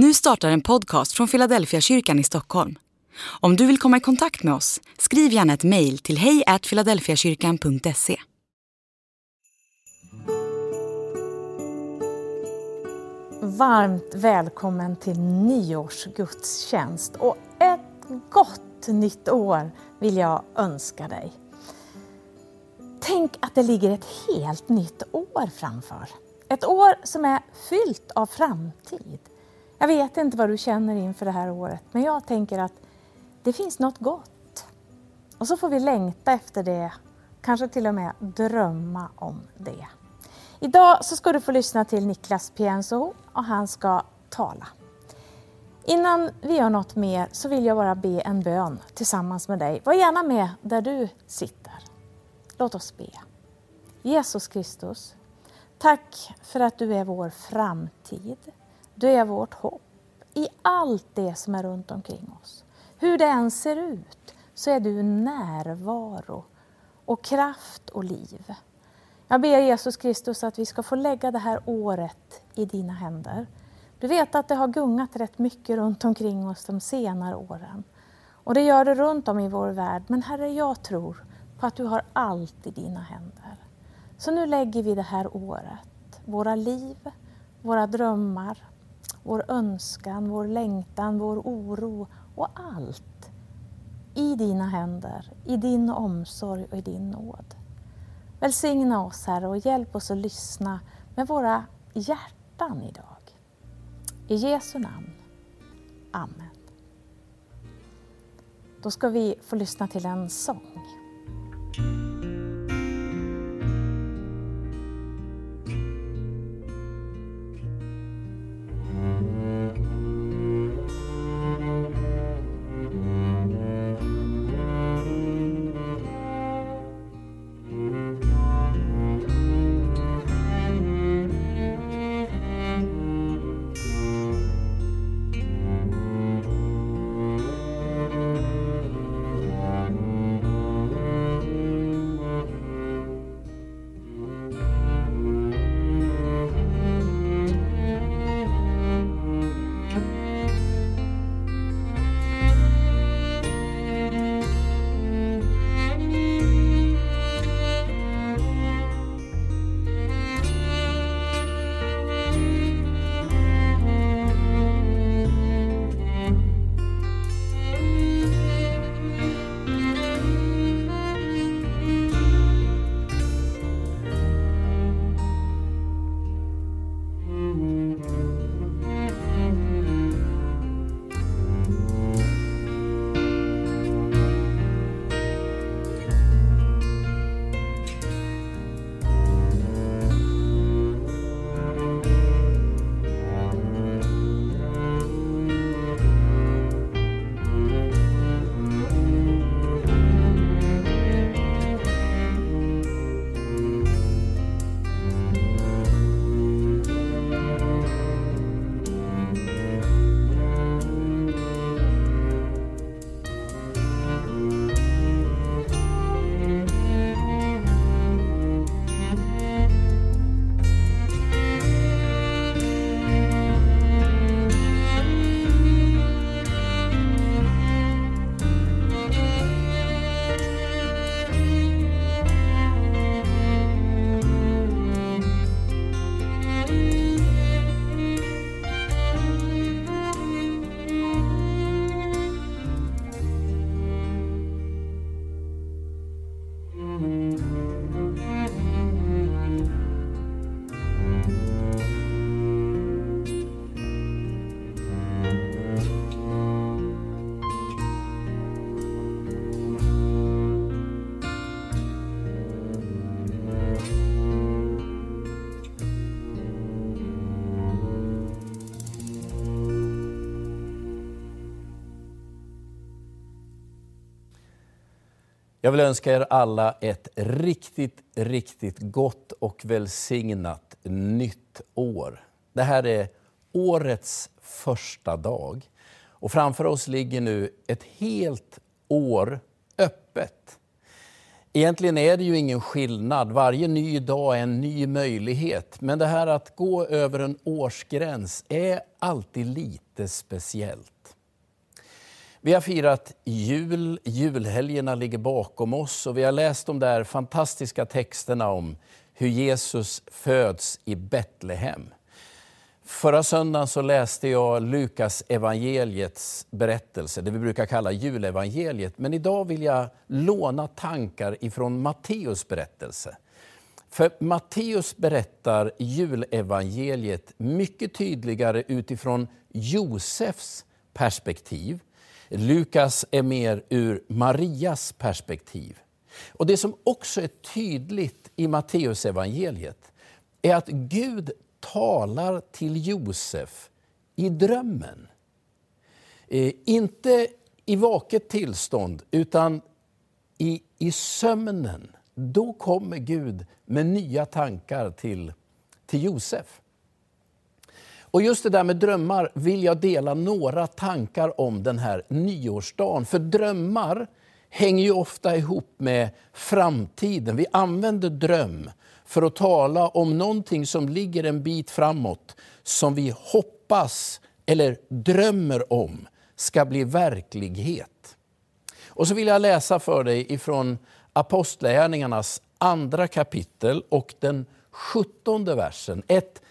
Nu startar en podcast från Philadelphia kyrkan i Stockholm. Om du vill komma i kontakt med oss, skriv gärna ett mejl till hejfiladelfiakyrkan.se. Varmt välkommen till nyårsgudstjänst och ett gott nytt år vill jag önska dig. Tänk att det ligger ett helt nytt år framför. Ett år som är fyllt av framtid. Jag vet inte vad du känner inför det här året, men jag tänker att det finns något gott. Och så får vi längta efter det, kanske till och med drömma om det. Idag så ska du få lyssna till Niklas Piensoho och han ska tala. Innan vi gör något mer så vill jag bara be en bön tillsammans med dig. Var gärna med där du sitter. Låt oss be. Jesus Kristus, tack för att du är vår framtid. Du är vårt hopp i allt det som är runt omkring oss. Hur det än ser ut så är du närvaro och kraft och liv. Jag ber Jesus Kristus att vi ska få lägga det här året i dina händer. Du vet att det har gungat rätt mycket runt omkring oss de senare åren. Och det gör det runt om i vår värld. Men Herre, jag tror på att du har allt i dina händer. Så nu lägger vi det här året, våra liv, våra drömmar, vår önskan, vår längtan, vår oro och allt i dina händer, i din omsorg och i din nåd. Välsigna oss Herre och hjälp oss att lyssna med våra hjärtan idag. I Jesu namn. Amen. Då ska vi få lyssna till en sång. Jag vill önska er alla ett riktigt, riktigt gott och välsignat nytt år. Det här är årets första dag. Och framför oss ligger nu ett helt år öppet. Egentligen är det ju ingen skillnad. Varje ny dag är en ny möjlighet. Men det här att gå över en årsgräns är alltid lite speciellt. Vi har firat jul, julhelgerna ligger bakom oss och vi har läst de där fantastiska texterna om hur Jesus föds i Betlehem. Förra söndagen så läste jag Lukas evangeliets berättelse, det vi brukar kalla julevangeliet. Men idag vill jag låna tankar ifrån Matteus berättelse. För Matteus berättar julevangeliet mycket tydligare utifrån Josefs perspektiv. Lukas är mer ur Marias perspektiv. Och Det som också är tydligt i Matteusevangeliet är att Gud talar till Josef i drömmen. Eh, inte i vaket tillstånd, utan i, i sömnen. Då kommer Gud med nya tankar till, till Josef. Och just det där med drömmar vill jag dela några tankar om den här nyårsdagen. För drömmar hänger ju ofta ihop med framtiden. Vi använder dröm för att tala om någonting som ligger en bit framåt, som vi hoppas eller drömmer om ska bli verklighet. Och så vill jag läsa för dig ifrån Apostlagärningarnas andra kapitel och den sjuttonde versen. Ett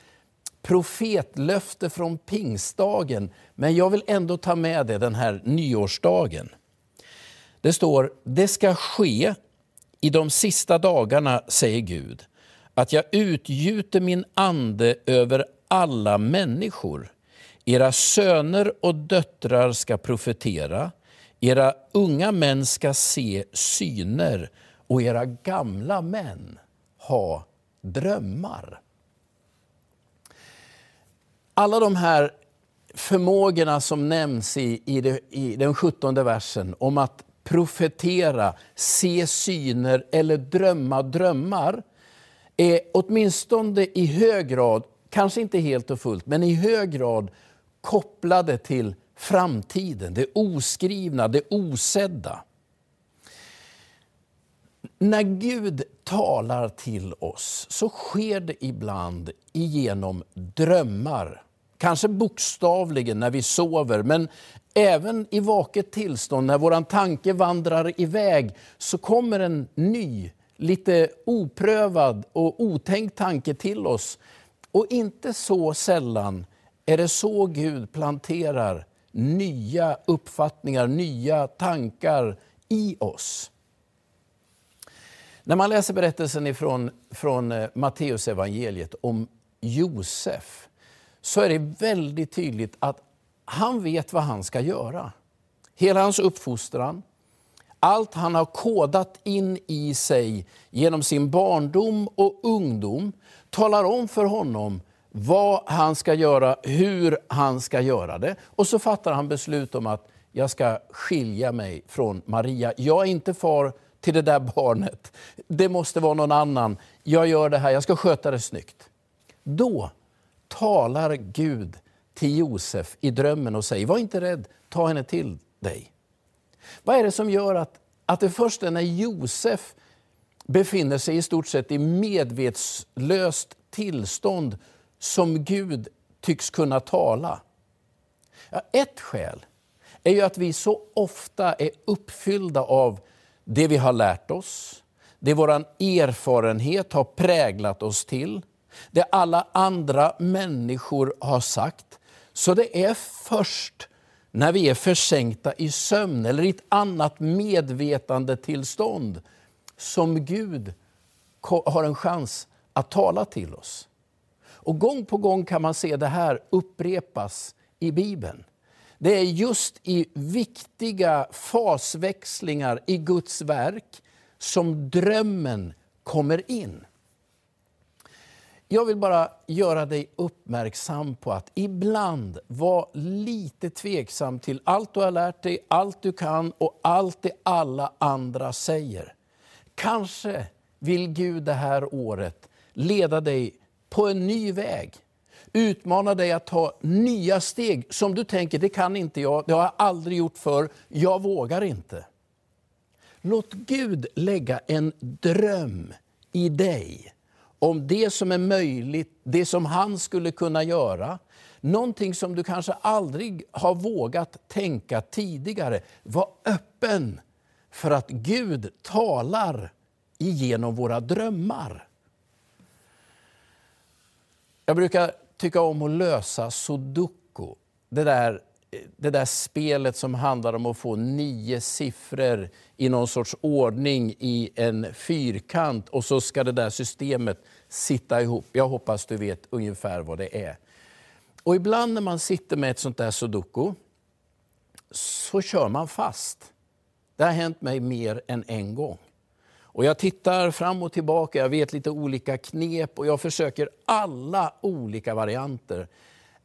profetlöfte från pingstdagen, men jag vill ändå ta med det den här nyårsdagen. Det står, det ska ske i de sista dagarna, säger Gud, att jag utgjuter min ande över alla människor. Era söner och döttrar ska profetera, era unga män ska se syner och era gamla män ha drömmar. Alla de här förmågorna som nämns i, i, det, i den sjuttonde versen om att profetera, se syner eller drömma drömmar är åtminstone i hög grad, kanske inte helt och fullt, men i hög grad kopplade till framtiden, det oskrivna, det osedda. När Gud talar till oss så sker det ibland genom drömmar. Kanske bokstavligen när vi sover, men även i vaket tillstånd, när vår tanke vandrar iväg, så kommer en ny, lite oprövad och otänkt tanke till oss. Och inte så sällan är det så Gud planterar nya uppfattningar, nya tankar i oss. När man läser berättelsen ifrån, från eh, Matteusevangeliet Matteus evangeliet om Josef så är det väldigt tydligt att han vet vad han ska göra. Hela hans uppfostran, allt han har kodat in i sig genom sin barndom och ungdom talar om för honom vad han ska göra, hur han ska göra det. Och så fattar han beslut om att jag ska skilja mig från Maria. Jag är inte far till det där barnet. Det måste vara någon annan. Jag gör det här, jag ska sköta det snyggt. Då talar Gud till Josef i drömmen och säger, var inte rädd, ta henne till dig. Vad är det som gör att, att det först är när Josef befinner sig i stort sett i medvetslöst tillstånd som Gud tycks kunna tala? Ja, ett skäl är ju att vi så ofta är uppfyllda av det vi har lärt oss, det vår erfarenhet har präglat oss till, det alla andra människor har sagt. Så det är först när vi är försänkta i sömn eller i ett annat medvetandetillstånd som Gud har en chans att tala till oss. Och gång på gång kan man se det här upprepas i Bibeln. Det är just i viktiga fasväxlingar i Guds verk som drömmen kommer in. Jag vill bara göra dig uppmärksam på att ibland var lite tveksam till allt du har lärt dig, allt du kan och allt det alla andra säger. Kanske vill Gud det här året leda dig på en ny väg. Utmana dig att ta nya steg som du tänker, det kan inte jag, det har jag aldrig gjort förr, jag vågar inte. Låt Gud lägga en dröm i dig om det som är möjligt, det som han skulle kunna göra. Någonting som du kanske aldrig har vågat tänka tidigare. Var öppen för att Gud talar igenom våra drömmar. Jag brukar tycka om att lösa sudoku. Det där, det där spelet som handlar om att få nio siffror i någon sorts ordning i en fyrkant och så ska det där systemet sitta ihop. Jag hoppas du vet ungefär vad det är. Och ibland när man sitter med ett sånt där sudoku så kör man fast. Det har hänt mig mer än en gång. Och jag tittar fram och tillbaka, jag vet lite olika knep och jag försöker alla olika varianter.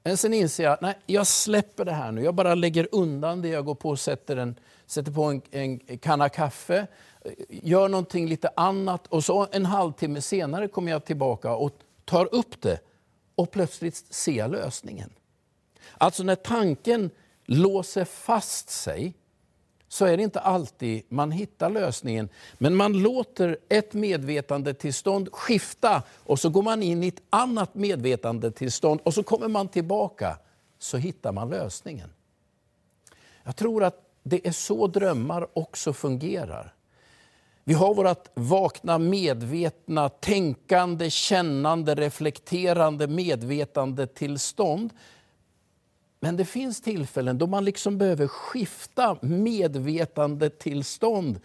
Men sen inser jag, nej, jag släpper det här nu. Jag bara lägger undan det, jag går på och sätter, en, sätter på en, en kanna kaffe, gör någonting lite annat och så en halvtimme senare kommer jag tillbaka och tar upp det och plötsligt ser jag lösningen. Alltså när tanken låser fast sig så är det inte alltid man hittar lösningen. Men man låter ett medvetandetillstånd skifta och så går man in i ett annat medvetandetillstånd och så kommer man tillbaka. Så hittar man lösningen. Jag tror att det är så drömmar också fungerar. Vi har vårt vakna, medvetna, tänkande, kännande, reflekterande medvetandetillstånd men det finns tillfällen då man liksom behöver skifta medvetandetillstånd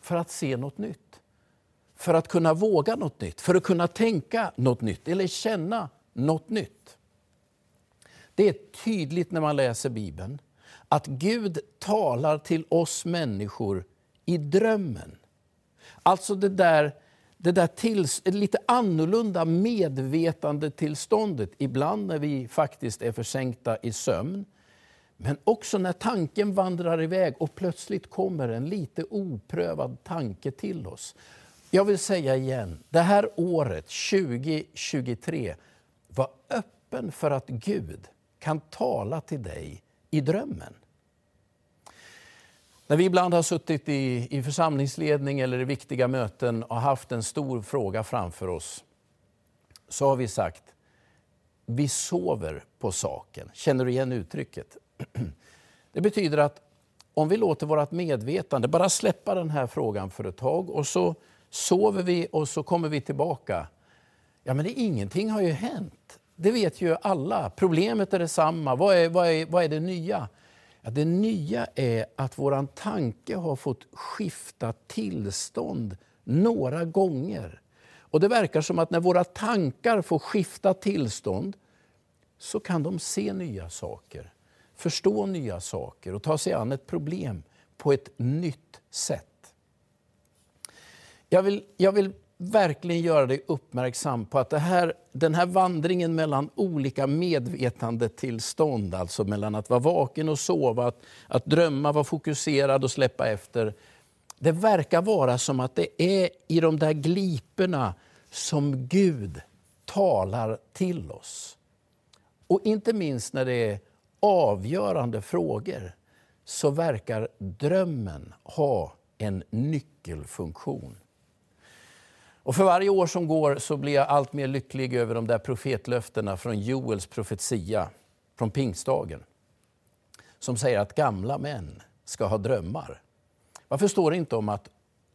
för att se något nytt. För att kunna våga något nytt, för att kunna tänka något nytt eller känna något nytt. Det är tydligt när man läser Bibeln att Gud talar till oss människor i drömmen. Alltså det där det där tills, lite annorlunda medvetandetillståndet, ibland när vi faktiskt är försänkta i sömn, men också när tanken vandrar iväg och plötsligt kommer en lite oprövad tanke till oss. Jag vill säga igen, det här året 2023, var öppen för att Gud kan tala till dig i drömmen. När vi ibland har suttit i, i församlingsledning eller i viktiga möten och haft en stor fråga framför oss, så har vi sagt, vi sover på saken. Känner du igen uttrycket? Det betyder att om vi låter vårt medvetande bara släppa den här frågan för ett tag och så sover vi och så kommer vi tillbaka. Ja, men det, ingenting har ju hänt. Det vet ju alla. Problemet är detsamma. Vad är, vad är, vad är det nya? Ja, det nya är att vår tanke har fått skifta tillstånd några gånger. Och Det verkar som att när våra tankar får skifta tillstånd så kan de se nya saker, förstå nya saker och ta sig an ett problem på ett nytt sätt. Jag vill, jag vill verkligen göra dig uppmärksam på att det här, den här vandringen mellan olika medvetandetillstånd, alltså mellan att vara vaken och sova, att, att drömma, vara fokuserad och släppa efter. Det verkar vara som att det är i de där gliporna som Gud talar till oss. Och inte minst när det är avgörande frågor så verkar drömmen ha en nyckelfunktion. Och för varje år som går så blir jag allt mer lycklig över de där profetlöftena från Joels profetia från pingstdagen. Som säger att gamla män ska ha drömmar. Varför står det inte om att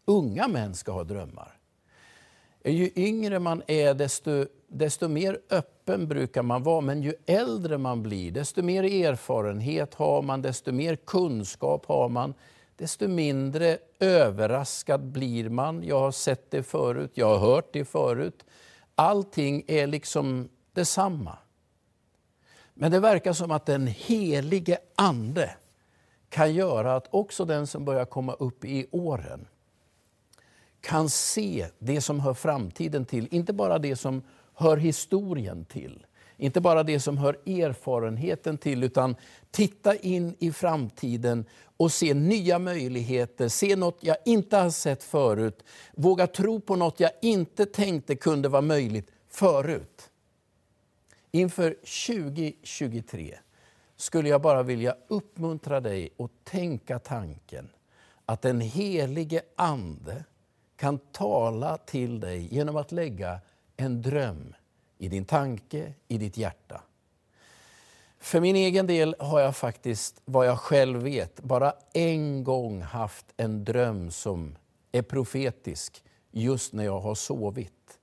unga män ska ha drömmar? Ju yngre man är, desto, desto mer öppen brukar man vara. Men ju äldre man blir, desto mer erfarenhet har man, desto mer kunskap har man desto mindre överraskad blir man. Jag har sett det förut, jag har hört det förut. Allting är liksom detsamma. Men det verkar som att den helige Ande kan göra att också den som börjar komma upp i åren kan se det som hör framtiden till, inte bara det som hör historien till. Inte bara det som hör erfarenheten till, utan titta in i framtiden och se nya möjligheter, se något jag inte har sett förut. Våga tro på något jag inte tänkte kunde vara möjligt förut. Inför 2023 skulle jag bara vilja uppmuntra dig att tänka tanken att den helige Ande kan tala till dig genom att lägga en dröm i din tanke, i ditt hjärta. För min egen del har jag faktiskt, vad jag själv vet, bara en gång haft en dröm som är profetisk just när jag har sovit.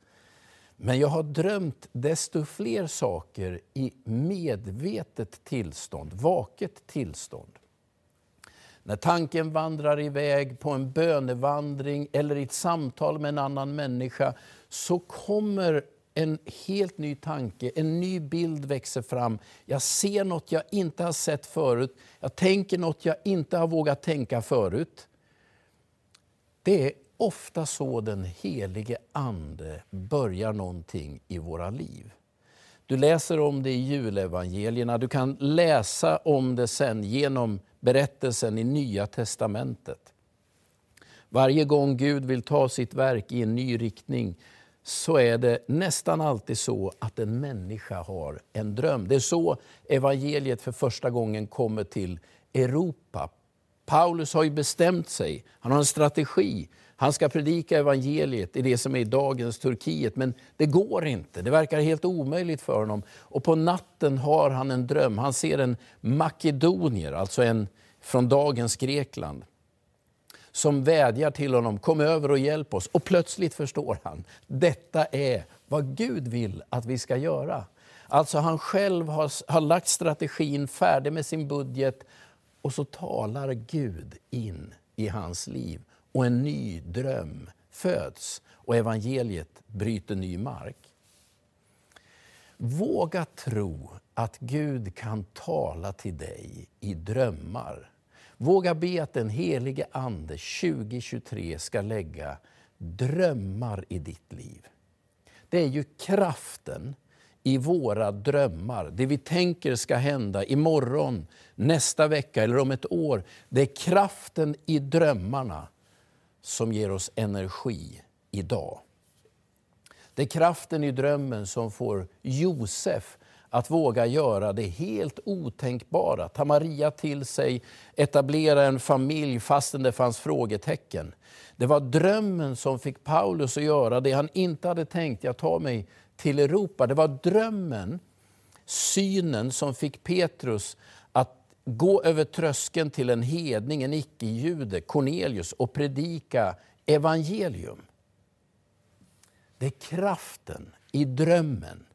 Men jag har drömt desto fler saker i medvetet tillstånd, vaket tillstånd. När tanken vandrar iväg på en bönevandring eller i ett samtal med en annan människa så kommer en helt ny tanke, en ny bild växer fram. Jag ser något jag inte har sett förut. Jag tänker något jag inte har vågat tänka förut. Det är ofta så den helige Ande börjar någonting i våra liv. Du läser om det i julevangelierna, du kan läsa om det sen genom berättelsen i Nya testamentet. Varje gång Gud vill ta sitt verk i en ny riktning så är det nästan alltid så att en människa har en dröm. Det är så evangeliet för första gången kommer till Europa. Paulus har ju bestämt sig, han har en strategi. Han ska predika evangeliet i det som är dagens Turkiet, men det går inte. Det verkar helt omöjligt för honom. Och på natten har han en dröm. Han ser en makedonier, alltså en från dagens Grekland som vädjar till honom, kom över och hjälp oss. Och plötsligt förstår han, detta är vad Gud vill att vi ska göra. Alltså han själv har, har lagt strategin, färdig med sin budget och så talar Gud in i hans liv och en ny dröm föds och evangeliet bryter ny mark. Våga tro att Gud kan tala till dig i drömmar Våga be att den helige Ande 2023 ska lägga drömmar i ditt liv. Det är ju kraften i våra drömmar, det vi tänker ska hända imorgon, nästa vecka eller om ett år. Det är kraften i drömmarna som ger oss energi idag. Det är kraften i drömmen som får Josef att våga göra det helt otänkbara. Ta Maria till sig, etablera en familj fastän det fanns frågetecken. Det var drömmen som fick Paulus att göra det han inte hade tänkt, jag tar mig till Europa. Det var drömmen, synen som fick Petrus att gå över tröskeln till en hedning, en icke-jude, Cornelius, och predika evangelium. Det är kraften i drömmen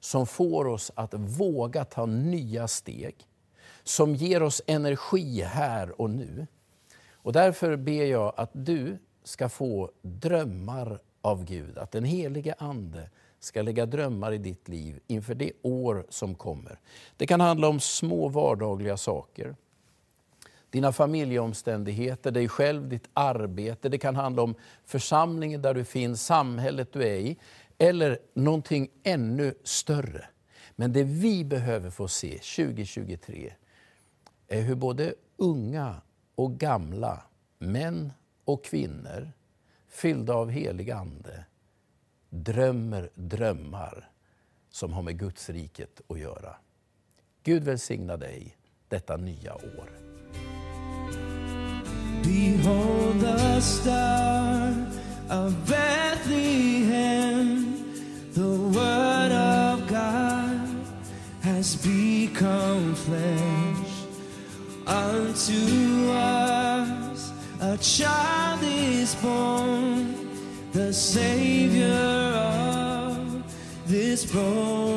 som får oss att våga ta nya steg, som ger oss energi här och nu. Och därför ber jag att du ska få drömmar av Gud, att den helige Ande ska lägga drömmar i ditt liv inför det år som kommer. Det kan handla om små vardagliga saker. Dina familjeomständigheter, dig själv, ditt arbete. Det kan handla om församlingen där du finns, samhället du är i eller någonting ännu större. Men det vi behöver få se 2023 är hur både unga och gamla, män och kvinnor fyllda av helig Ande drömmer drömmar som har med Guds riket att göra. Gud välsigna dig detta nya år. Behold the star of Bethlehem The Word of God has become flesh. Unto us a child is born, the Savior of this broken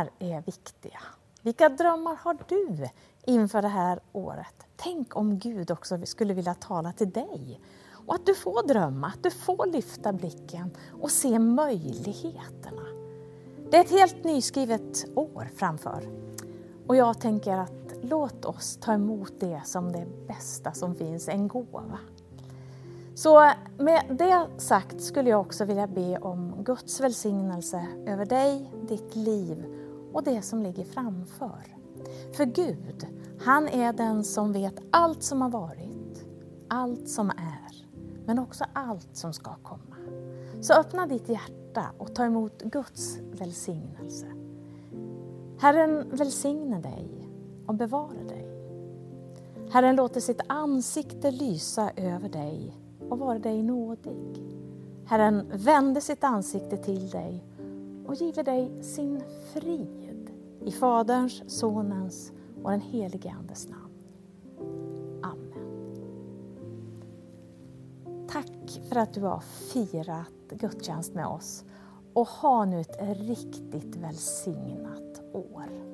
drömmar är viktiga. Vilka drömmar har du inför det här året? Tänk om Gud också skulle vilja tala till dig och att du får drömma, att du får lyfta blicken och se möjligheterna. Det är ett helt nyskrivet år framför och jag tänker att låt oss ta emot det som det bästa som finns, en gåva. Så med det sagt skulle jag också vilja be om Guds välsignelse över dig, ditt liv och det som ligger framför. För Gud, han är den som vet allt som har varit, allt som är, men också allt som ska komma. Så öppna ditt hjärta och ta emot Guds välsignelse. Herren välsigne dig och bevara dig. Herren låter sitt ansikte lysa över dig och vara dig nådig. Herren vände sitt ansikte till dig och giver dig sin frid i Faderns, Sonens och den helige Andes namn. Amen. Tack för att du har firat gudstjänst med oss och ha nu ett riktigt välsignat år.